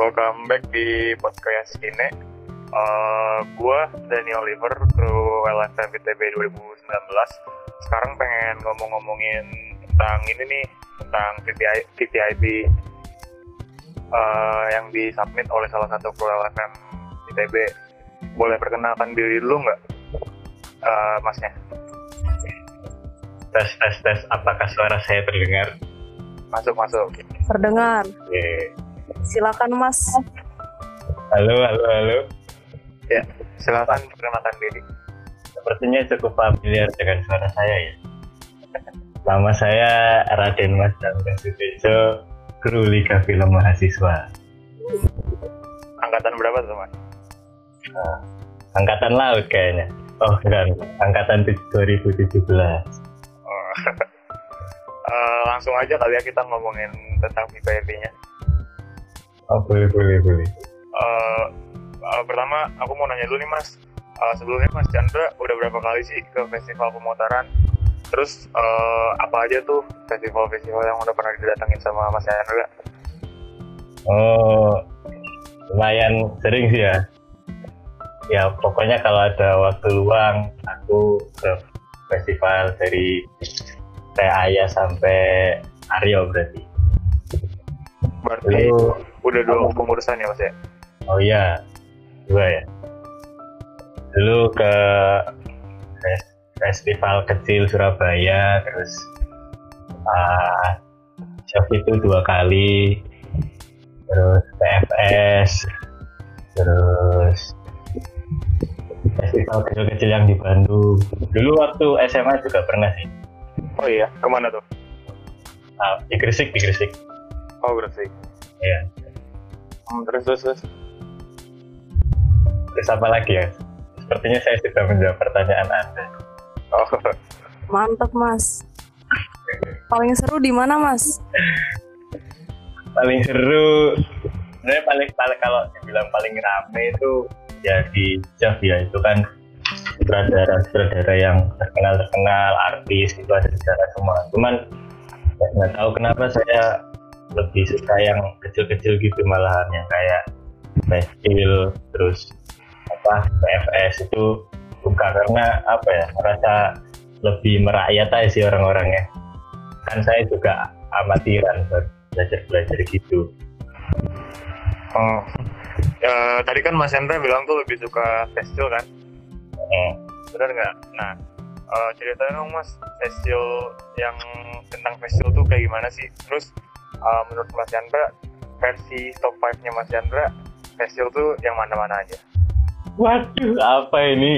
welcome back di podcast ini. Uh, gua Daniel Oliver, kru LFM ITB 2019. Sekarang pengen ngomong-ngomongin tentang ini nih, tentang TTI, TTIP uh, yang disubmit oleh salah satu kru LFM ITB. Boleh perkenalkan diri dulu nggak, uh, masnya? Tes tes tes, apakah suara saya terdengar? Masuk masuk. Terdengar. Oke. Silakan Mas. Halo, halo, halo. Ya, silakan perkenalkan diri. Sepertinya cukup familiar dengan suara saya ya. Nama saya Raden Mas Damkan Sutejo, kru Liga Film Mahasiswa. Angkatan berapa tuh mas? Nah, angkatan laut kayaknya. Oh, enggak, angkatan 2017. Oh. uh, langsung aja kali ya kita ngomongin tentang PPIP-nya. Oh, boleh, boleh, boleh. Uh, uh, pertama, aku mau nanya dulu nih mas. Uh, sebelumnya Mas Chandra udah berapa kali sih ke festival pemutaran? Terus uh, apa aja tuh festival-festival yang udah pernah didatangin sama Mas Chandra? Oh, lumayan sering sih ya. Ya pokoknya kalau ada waktu luang, aku ke festival dari Teh Ayah sampai Aryo berarti. Berarti Lalu, udah dua pengurusan ya mas ya? oh iya, dua ya. Dulu ke fes- festival kecil Surabaya, terus uh, chef itu dua kali, terus TFS, terus festival kecil-kecil yang di Bandung. Dulu waktu SMA juga pernah sih. Oh iya, ke mana tuh? Ah, di Gresik, di Gresik. Oh Gresik. Iya. Hmm, terus terus terus. Terus apa lagi ya? Sepertinya saya sudah menjawab pertanyaan Anda. Oh, Mantap Mas. Paling seru di mana Mas? Paling seru, sebenarnya paling, paling kalau dibilang paling rame itu ya di Jav ya itu kan sutradara sutradara yang terkenal terkenal artis itu ada di sana semua. Cuman ya nggak tahu kenapa saya lebih suka yang kecil-kecil gitu malahan yang kayak Festival terus apa PFS itu buka karena apa ya merasa lebih merakyat aja sih orang-orangnya kan saya juga amatiran belajar belajar gitu oh. Ya, tadi kan Mas Hendra bilang tuh lebih suka festival kan? Hmm. Benar nggak? Nah, uh, ceritain dong Mas, festival yang tentang festival tuh kayak gimana sih? Terus uh, menurut Mas Chandra, versi top 5-nya Mas Chandra, festival tuh yang mana-mana aja? waduh apa ini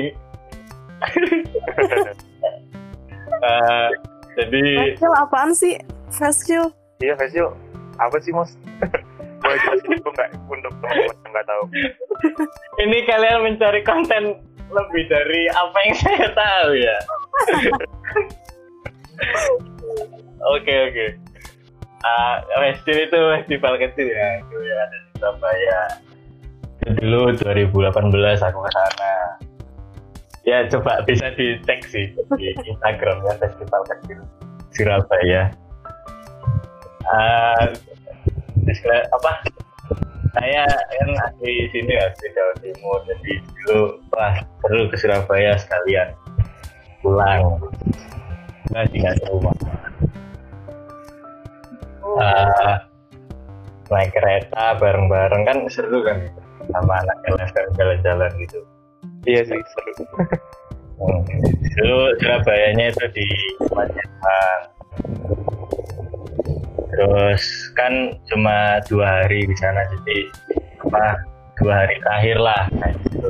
Eh, jadi Festival apaan sih? Festival? iya festival, apa sih Mas? Boleh jelasin dulu nggak untuk teman-teman yang nggak tahu? ini kalian mencari konten lebih dari apa yang saya tahu ya oke oke Ah, festival itu festival kecil ya itu ya ada di Surabaya. Itu dulu 2018 aku ke sana. Ya coba bisa dicek sih di Instagramnya festival kecil Surabaya. Kayak apa? Saya kan di sini ya di Jawa Timur jadi dulu wah perlu ke Surabaya sekalian pulang. Tinggal di rumah Ah, naik kereta bareng-bareng kan seru kan sama anak LFM jalan-jalan gitu Iya sih, seru. Hmm. dulu Surabayanya itu di Palembang terus kan cuma dua hari di sana jadi apa dua hari terakhir lah kayak gitu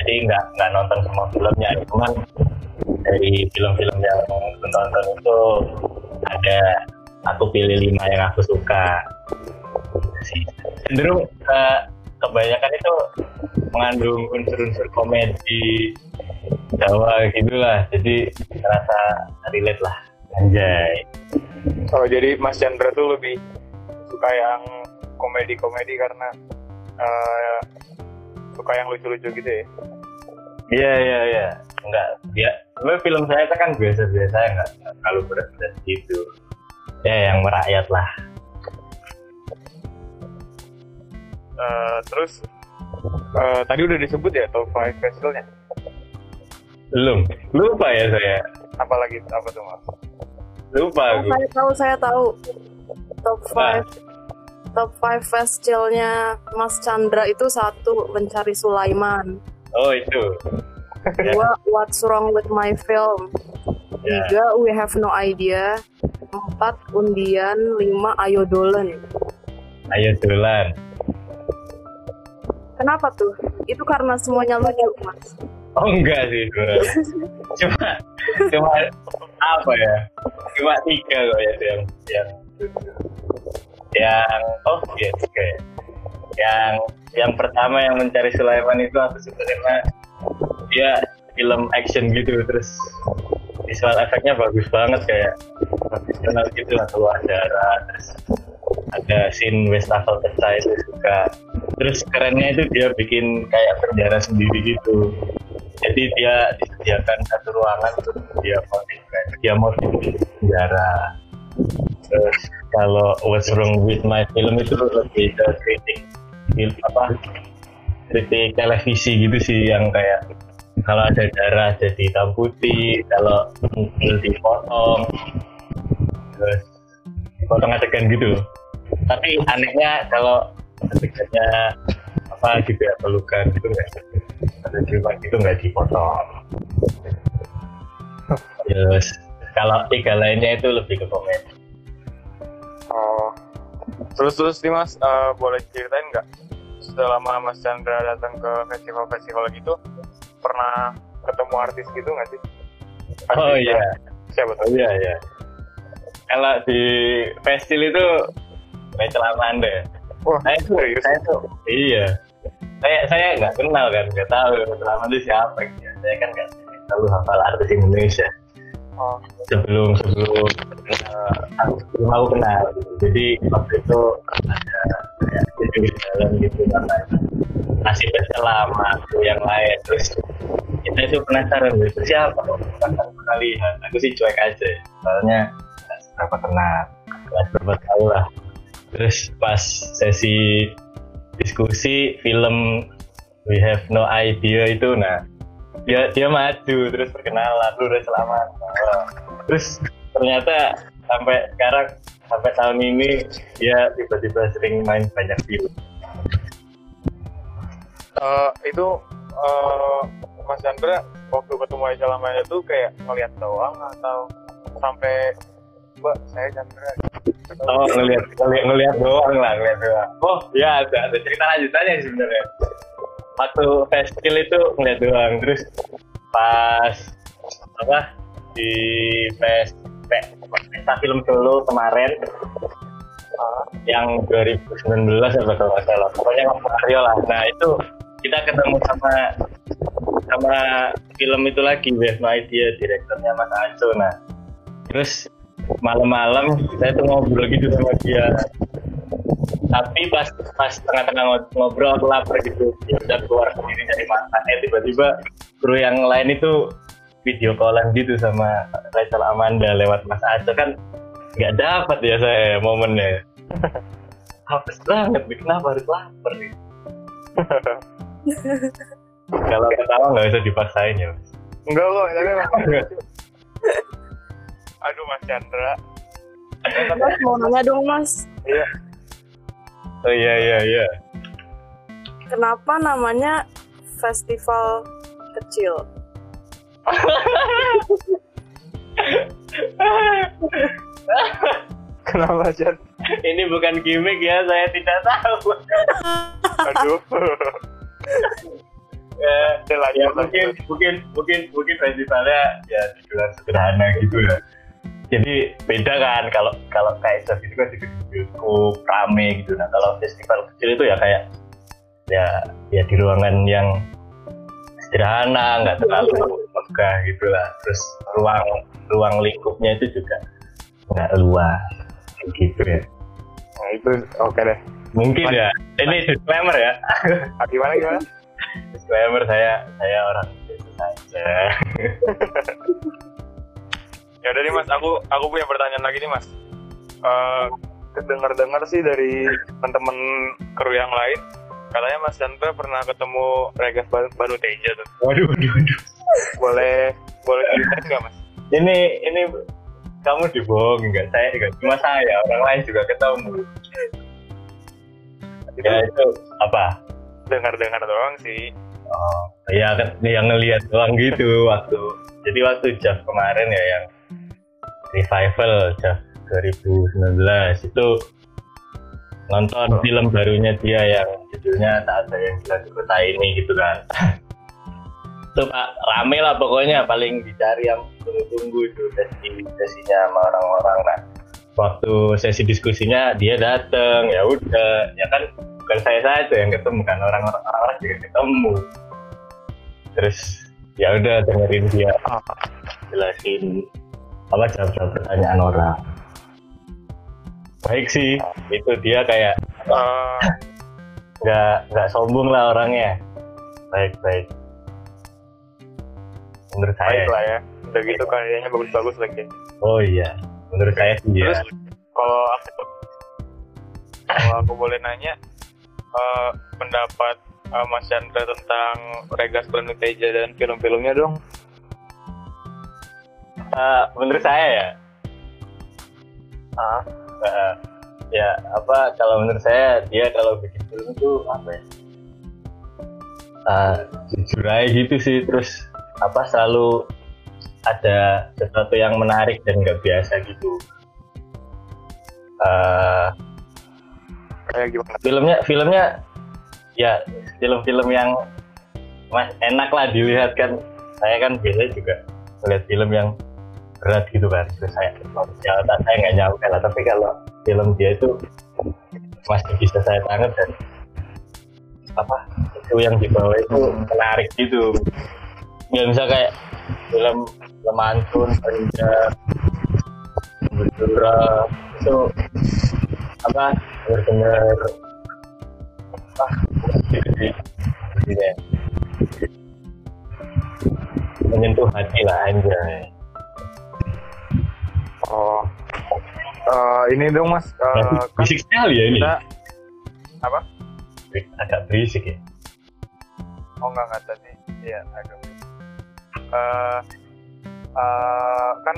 jadi nggak nggak nonton semua filmnya cuman dari film-film yang aku tonton itu ada aku pilih lima yang aku suka. Cenderung eh, kebanyakan itu mengandung unsur-unsur komedi Jawa gitulah. Jadi terasa relate lah. Anjay. Oh jadi Mas Chandra tuh lebih suka yang komedi-komedi karena uh, suka yang lucu-lucu gitu ya? iya iya iya. Enggak. Ya sebenarnya film saya itu kan biasa-biasa enggak enggak terlalu berat-berat gitu ya yang merakyat lah Eh, terus eh, tadi udah disebut ya top 5 festivalnya. belum lupa ya saya Apalagi apa tuh mas? lupa Oh, aku saya tahu, saya tahu. Top 5 Top 5 festivalnya Mas Chandra itu satu mencari Sulaiman. oh itu. Dua What's Wrong with My Film. Ya. Tiga We Have No Idea. Empat Undian. Lima Ayo Dolen. ayo dolan Kenapa tuh? Itu karena semuanya lucu, Mas. oh enggak sih sebenarnya cuma cuma apa ya cuma tiga kok ya yang yang yang oh iya tiga ya yang yang pertama yang mencari Sulaiman itu aku suka karena dia film action gitu terus visual efeknya bagus banget kayak profesional gitu lah keluar darah terus ada scene wastafel pecah itu suka terus kerennya itu dia bikin kayak penjara sendiri gitu. Jadi dia disediakan satu ruangan untuk dia motif dia motif penjara. Terus kalau What's Wrong with My Film itu lebih ke kritik film apa? Kritik televisi gitu sih yang kayak kalau ada darah jadi hitam putih kalau mukul dipotong terus dipotong adegan gitu. Tapi anehnya kalau adegannya apa juga pelukan gitu nggak ada. Ciuman gitu nggak dipotong. Terus kalau tiga lainnya itu lebih ke komedi Oh. Terus terus nih mas, eh, boleh ceritain nggak selama Mas Chandra datang ke festival-festival gitu pernah ketemu artis gitu nggak sih? oh Artis iya yang- Siapa oh tuh? iya iya kalau di festival itu Rachel Amanda Wah, saya tuh serius? saya tuh iya saya saya nggak kenal kan nggak tahu Rachel Amanda siapa gitu ya. saya kan nggak tahu hafal artis Indonesia Oh, sebelum sebelum eh, aku sebelum aku kenal gitu. jadi waktu itu ada kayak jadi di jalan gitu karena masih lama tuh yang lain. Terus kita itu penasaran gitu siapa kok? Bukan aku aku sih cuek aja. Soalnya seberapa kenal. Seberapa tahu lah. Terus pas sesi diskusi film We Have No Idea itu nah dia dia maju terus perkenalan lu udah selamat. Nah, terus ternyata sampai sekarang sampai tahun ini dia tiba-tiba sering main banyak film Eh, itu eh, Mas Chandra waktu ketemu Aisyah lamanya tuh kayak ngeliat doang atau sampai Mbak saya Chandra. Oh ngelihat ngelihat ngelihat doang lah ngelihat doang. Oh ya ada ada cerita lanjutannya sih sebenarnya. Waktu festival itu ngeliat doang terus pas apa di fest fe- pesta film Solo kemarin uh, yang 2019 apa kalau nggak salah. Pokoknya Mario lah. Nah itu kita ketemu sama sama film itu lagi Wave No Idea direkturnya Mas Aco nah. Terus malam-malam saya tuh ngobrol gitu sama dia. Tapi pas pas tengah-tengah ngo- ngobrol aku lapar gitu. Ya udah keluar sendiri dari makan eh tiba-tiba kru yang lain itu video callan gitu sama Rachel Amanda lewat Mas Aco kan nggak dapat ya saya momennya. Hapus banget kenapa harus lapar nih kalau ketawa nggak bisa dipaksain ya Mas. enggak kok tapi emang aduh Mas Chandra. Mas mau nanya dong mas, iya. Oh iya iya iya. Kenapa namanya festival kecil? kenapa Chan? Ini bukan gimmick ya saya tidak tahu. Aduh ya, Ya, ya mungkin mungkin mungkin mungkin festivalnya ya dibilang sederhana gitu ya. Jadi beda kan kalau kalau kayak itu kan di bioskop rame gitu. Nah kalau festival kecil itu ya kayak ya ya di ruangan yang sederhana nggak terlalu megah gitu lah. Terus ruang ruang lingkupnya itu juga nggak luas gitu ya. Nah itu oke deh mungkin ya. Ini disclaimer ya. Ah, gimana gimana? Disclaimer saya saya orang biasa saja. Ya udah nih mas. Aku aku punya pertanyaan lagi nih mas. Eh dengar dengar sih dari teman-teman kru yang lain katanya Mas Chandra pernah ketemu Regas Ban- Banu Teja tuh. waduh waduh waduh. Boleh boleh ceritain nggak Mas? ini ini kamu dibohong nggak? Saya nggak cuma saya orang lain juga ketemu Ya itu apa? Dengar-dengar doang sih. oh ya kan yang ngelihat doang gitu waktu jadi waktu Jeff kemarin ya yang revival Jeff 2019 itu nonton film barunya dia yang judulnya tak ada yang bilang di kota ini gitu kan. Itu pak rame lah pokoknya paling dicari yang tunggu-tunggu itu sesi sesinya sama orang-orang nah waktu sesi diskusinya dia dateng ya udah ya kan bukan saya saja yang ketemu kan orang-orang orang juga ketemu. Terus ya udah dengerin dia jelasin apa jawab-jawab pertanyaan orang. Baik sih itu dia kayak Eh, nggak nggak sombong lah orangnya. Baik baik menurut saya. Baik lah ya. Udah gitu kayaknya bagus-bagus lagi. oh iya menurut saya sih ya. Terus kalau aku kalau aku boleh nanya eh, pendapat eh, Mas Chandra tentang Regas Banu Teja dan film-filmnya dong. Eh, menurut saya ya. Ah, eh, ya apa kalau menurut saya dia kalau bikin film itu apa ya? Eh, jujur aja gitu sih terus apa selalu ada sesuatu yang menarik dan nggak biasa gitu. Eh, kayak gimana? filmnya filmnya ya film-film yang mas enak lah dilihat kan. Saya kan biasanya juga melihat film yang berat gitu kan terus saya ya saya nggak nyampe lah. Tapi kalau film dia itu masih bisa saya tangkap dan apa itu yang dibawa itu menarik gitu. Ya bisa kayak film lemantun Perindah Berdura itu apa benar-benar ah gede gede menyentuh hati lah anjay Oh, Eh, ini dong Mas. Bisik sekali ya ini kita apa? agak berisik ya Oh enggak enggak tadi. Iya agak. Eh, eh, kan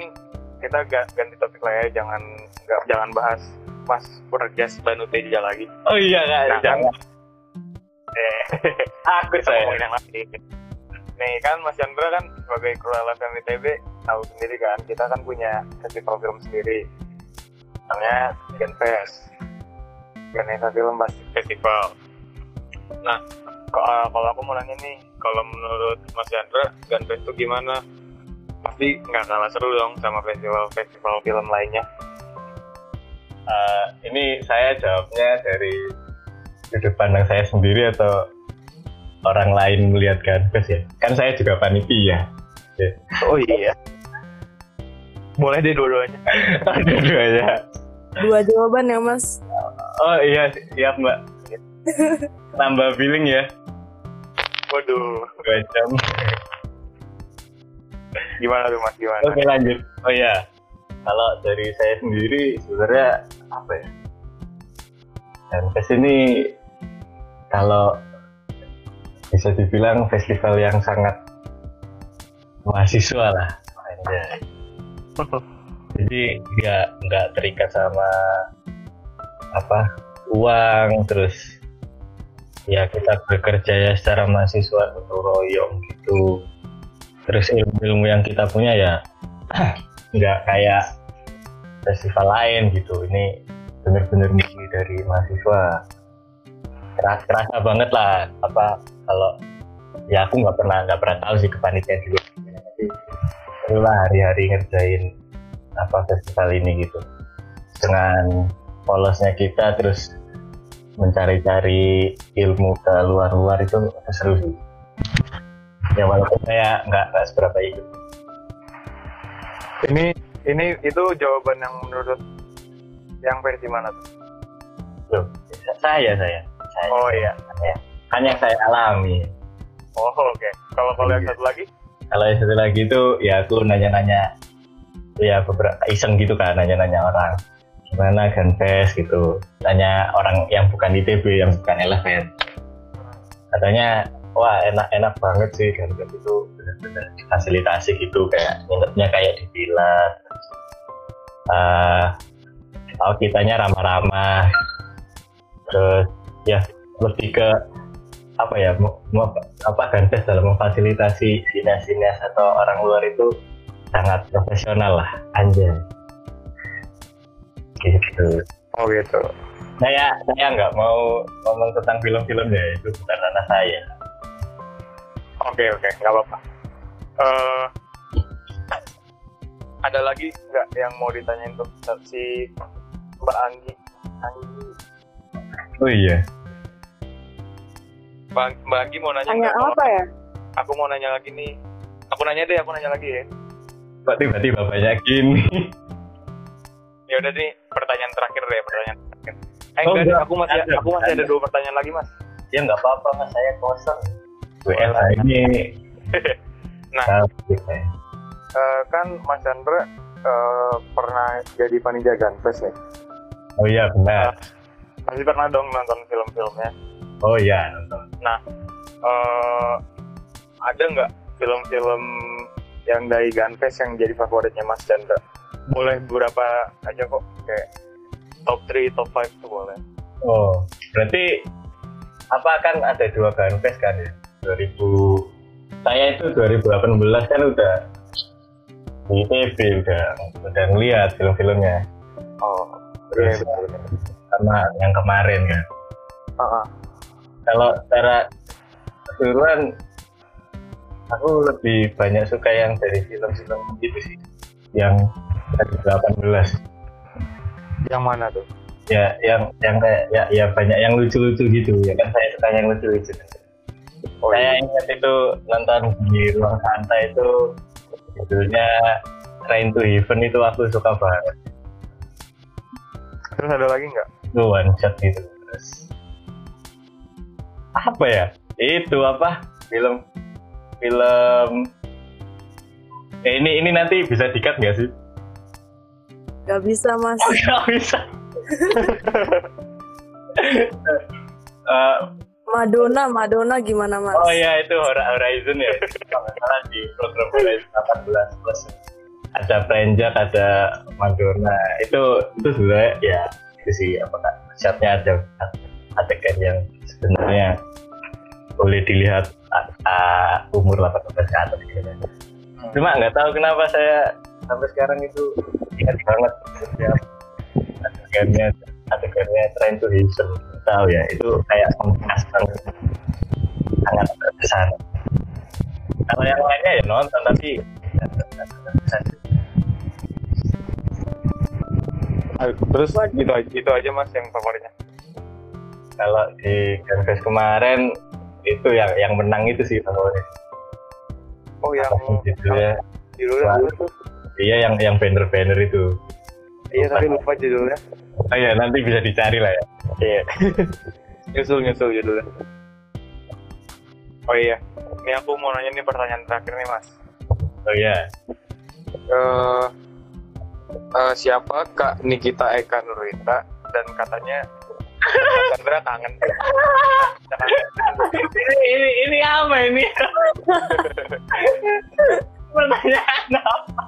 kita ga- ganti topik lah ya, jangan nggak jangan bahas Mas Regas Banu Teja lagi. oh iya kak Nah, kan, jangan eh, aku saya yang lain. Nih kan Mas Chandra kan sebagai kru LFM ITB tahu sendiri kan kita kan punya festival film sendiri namanya Genfest Genesa Film Festival. Nah kalau aku mau nanya nih kalau menurut Mas Chandra Genfest itu gimana? Pasti nggak kalah seru dong sama festival-festival film lainnya. Eh, ini saya jawabnya dari sudut pandang saya sendiri atau orang lain melihat Ganfes ya kan saya juga panitia ya. Oh iya. Boleh deh dua-duanya. dua-duanya Dua jawaban ya mas. oh iya siap mbak tambah billing ya Waduh, dua jam gimana tuh Mas gimana? Oke lanjut. Oh ya, kalau dari saya sendiri sebenarnya apa ya? Dan ini kalau bisa dibilang festival yang sangat mahasiswa lah. Jadi nggak nggak terikat sama apa uang terus ya kita bekerja ya secara mahasiswa untuk royong gitu terus ilmu-ilmu yang kita punya ya nggak kayak festival lain gitu. Ini bener-bener murni dari mahasiswa. Keras kerasa banget lah apa kalau ya aku nggak pernah nggak pernah tahu sih kepanitiaan juga itulah hari-hari ngerjain apa festival ini gitu. Dengan polosnya kita terus mencari-cari ilmu ke luar-luar itu seru sih ya walaupun saya nggak nggak seberapa ikut Ini ini itu jawaban yang menurut yang versi mana tuh? Loh, saya saya saya Oh iya. saya. kan yang saya alami Oh oke. Kalau kalau yang satu lagi? kalau yang satu lagi itu ya aku nanya-nanya ya beberapa iseng gitu kan nanya-nanya orang gimana Ganfest gitu nanya orang yang bukan ITB yang bukan elemen katanya wah enak-enak banget sih dan itu benar-benar fasilitasi gitu kayak nginepnya kayak di villa. Uh, oh, kitanya ramah-ramah. Terus ya lebih ke apa ya mau, mau apa Gantes dalam memfasilitasi sinas-sinas atau orang luar itu sangat profesional lah anjay. Gitu. Oh gitu. saya saya nggak mau ngomong tentang film-film ya itu bukan ranah saya Oke oke, nggak apa-apa. Eh, ada lagi nggak yang mau ditanyain untuk si Mbak Anggi? Anggi. oh iya Mbak, Mbak Anggi mau nanya Tanya apa ya? Aku mau nanya lagi nih. Aku nanya deh, aku nanya lagi ya. kok tiba-tiba banyak gini Ya udah nih, pertanyaan terakhir deh, pertanyaan terakhir. Eh Oh, enggak, enggak. aku masih Ada, aku masih ada ada. dua pertanyaan lagi mas. ya nggak apa-apa mas saya kosong WL ini Nah, Nah, eh, kan Mas Chandra eh, pernah jadi panitia Gunfest nih. oh iya benar Masih pernah dong nonton film-filmnya. oh iya nonton eh ada nggak film-film yang dari Gunfest yang jadi favoritnya Mas Chandra? Boleh beberapa aja kok, kayak top 3, top 5 tuh boleh. Oh, berarti apa kan ada dua Gunfest kan ya? 2000 saya itu 2018 kan udah di TV udah udah ngeliat film-filmnya Oh, iya Terus, betul. betul. sama yang kemarin kan. Ah, ah. Kalau secara keseluruhan aku lebih banyak suka yang dari film-film gitu sih, yang dari 18 Yang mana tuh? ya yang yang kayak ya, ya banyak yang lucu-lucu gitu ya kan saya suka yang lucu-lucu Oh, saya iya. ingat itu nonton di ruang santai itu judulnya Train to Heaven itu aku suka banget. Terus ada lagi nggak? itu one shot gitu. Terus apa ya? Itu apa? Film film. Eh, ini ini nanti bisa dikat nggak sih? Gak bisa mas. oh nggak bisa. Eh, Madonna, Madonna gimana mas? Oh iya itu Horizon ya. Kalau di program Horizon 18 plus ada Prenjak, ada Madonna. Itu itu sebenarnya ya itu sih apa kak ada adegan yang sebenarnya boleh dilihat uh, umur 18 ke atas gitu. Cuma nggak tahu kenapa saya sampai sekarang itu ingat banget setiap adegannya adegannya Train to Houston tahu ya itu kayak banget sangat besar kalau yang lainnya ya nonton tapi Terus gitu aja, itu aja mas yang favoritnya. kalau di Gunfest kemarin itu yang yang menang itu sih favorit Oh yang judulnya judulnya tuh? iya yang yang banner banner itu Iya tapi lupa judulnya. Oh ya nanti bisa dicari lah ya Iya. nyusul nyusul judulnya. Oh iya, ini aku mau nanya nih pertanyaan terakhir nih mas. oh iya Eh eh, siapa Kak Nikita Eka Nurita dan katanya Mas Chandra kangen. Kangen. ini ini ini apa ini pertanyaan apa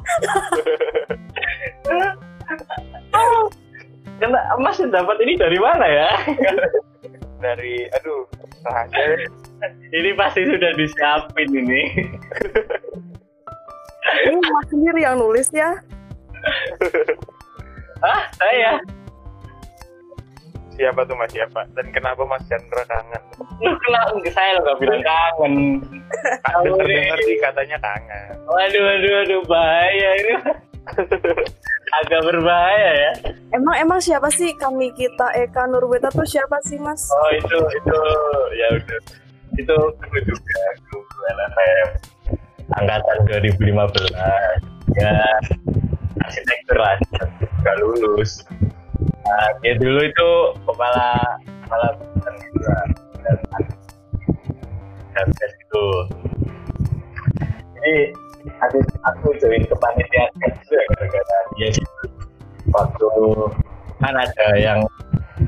Karena Mas dapat ini dari mana ya? Dari aduh rahasia. ini pasti sudah disiapin ini. Ini mas sendiri yang nulis ya? Hah? Saya? Siapa tuh mas siapa? Dan kenapa Mas Chandra kangen? Lu kenapa saya lo gak bilang kangen? Dengar dengar sih katanya kangen. Waduh, waduh, waduh, bahaya ini. Agak berbahaya ya. Emang emang siapa sih kami kita Eka Nurweta tuh siapa sih mas? Oh itu itu ya udah. Itu kru juga kru LFM angkatan 2015 ya. Arsitektur lah nggak lulus. Nah, dia dulu itu kepala kepala lah dan dan itu. Jadi aku aku join kepanitiaan ya gara-gara dia waktu kan ada yang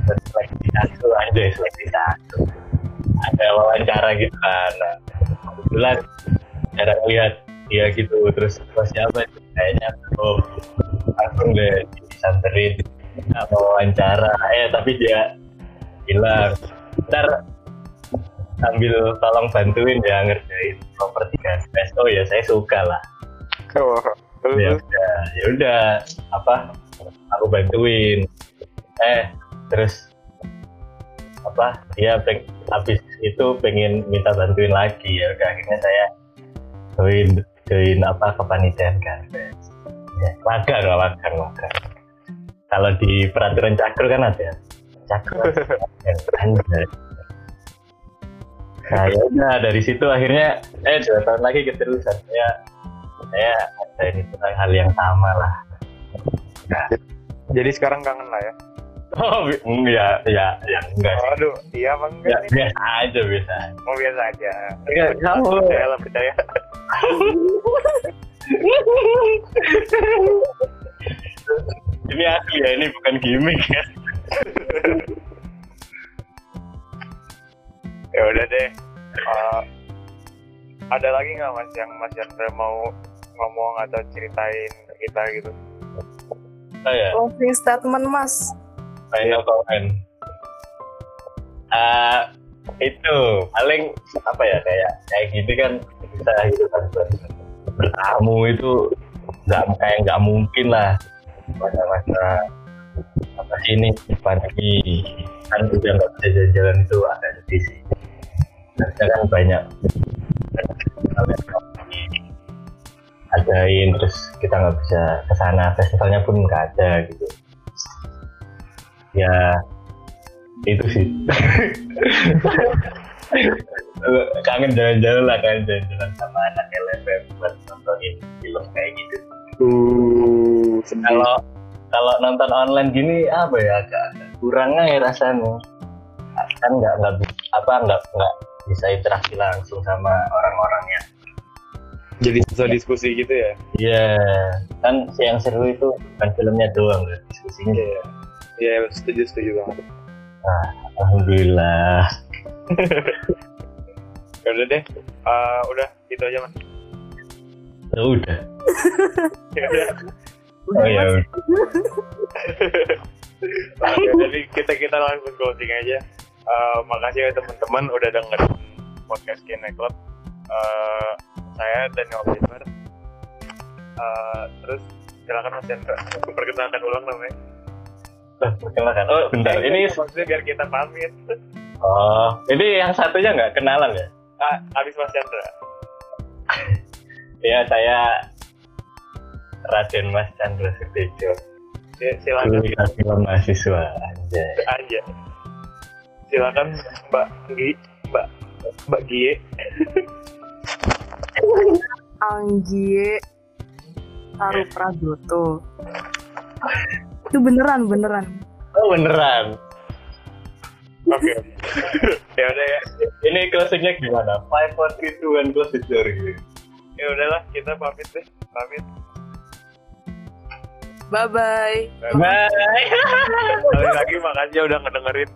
seleksi satu aja seleksi satu. Ada wawancara gitu kan. Nah, kebetulan jarang lihat dia gitu. Terus oh, siapa kayaknya oh langsung deh disanterin mau wawancara. Eh tapi dia bilang ntar sambil tolong bantuin ya ngerjain properti kan oh ya saya suka lah. Oh, ya udah ya udah apa aku bantuin. Eh terus apa dia peng, habis itu pengen minta bantuin lagi. Ya udah akhirnya saya join join apa kepanitiaan kan ya, magang lah magang magang kalau di peraturan cakro kan ada. Cakro anjay nah ya udah dari situ akhirnya eh dua tahun lagi keterusan saya saya ada ini tentang hal yang sama lah jadi sekarang kangen lah ya. oh ya ya ya enggak sih Aduh, iya apa enggak Ya, biasa aja biasa. Mau biasa aja. Enggak, kamu Percaya lah, percaya. ini asli ya ini bukan gimmick ya ya udah deh. Eh, ada lagi nggak mas yang mas Chandra mau ngomong atau ceritain ke kita gitu? oh ya Closing statement mas. final comment Ah, itu paling apa ya kayak kayak gitu kan bisa hidup ber- bertamu itu nggak kayak nggak mungkin lah masa-masa apa sih ini pandemi kan udah nggak bisa jalan-jalan itu sedih sih harusnya kan banyak. Adain terus kita nggak bisa ke sana festivalnya pun nggak ada gitu. Ya itu sih. Kangen jalan-jalan lah kangen jalan-jalan sama anak LFM buat nontonin film kayak gitu. Kalau kalau nonton online gini apa ya agak, kurangnya ya rasanya. Kan nggak nggak apa nggak nggak bisa interaksi langsung sama orang-orangnya Jadi bisa diskusi gitu ya? Iya, kan yang seru itu bukan filmnya doang, loh, diskusinya. Iya. Iya, setuju setuju banget. Alhamdulillah. Ya udah deh. Eh, udah gitu aja mas. Ya udah. Ya udah. Oh ya. Oke, jadi kita kita langsung closing aja. Eh, makasih ya teman-teman udah dengerin podcast Kine Club. Eh, saya Daniel Oliver. Eh, terus silakan Mas Chandra perkenalkan ulang namanya. Lah, perkenalkan. Oh, bentar. Eh, Ini maksudnya biar kita pamit. oh, ini yang satunya nggak kenalan ya? Ah, abis Mas Chandra. Ya, saya Raden Mas Chandra Sutejo. Si- Silakan Kuliah film mahasiswa. Anjay. aja. Silakan Mbak Gi, Mbak Mbak Gie. Anggie Taruh Prajoto. Itu beneran beneran. Oh, beneran. Oke. ya udah ya. Ini closingnya gimana? Five, four, three, two, one, close the door. Ya udahlah, kita pamit deh. Pamit. Bye bye. Bye. Sekali lagi makasih ya udah ngedengerin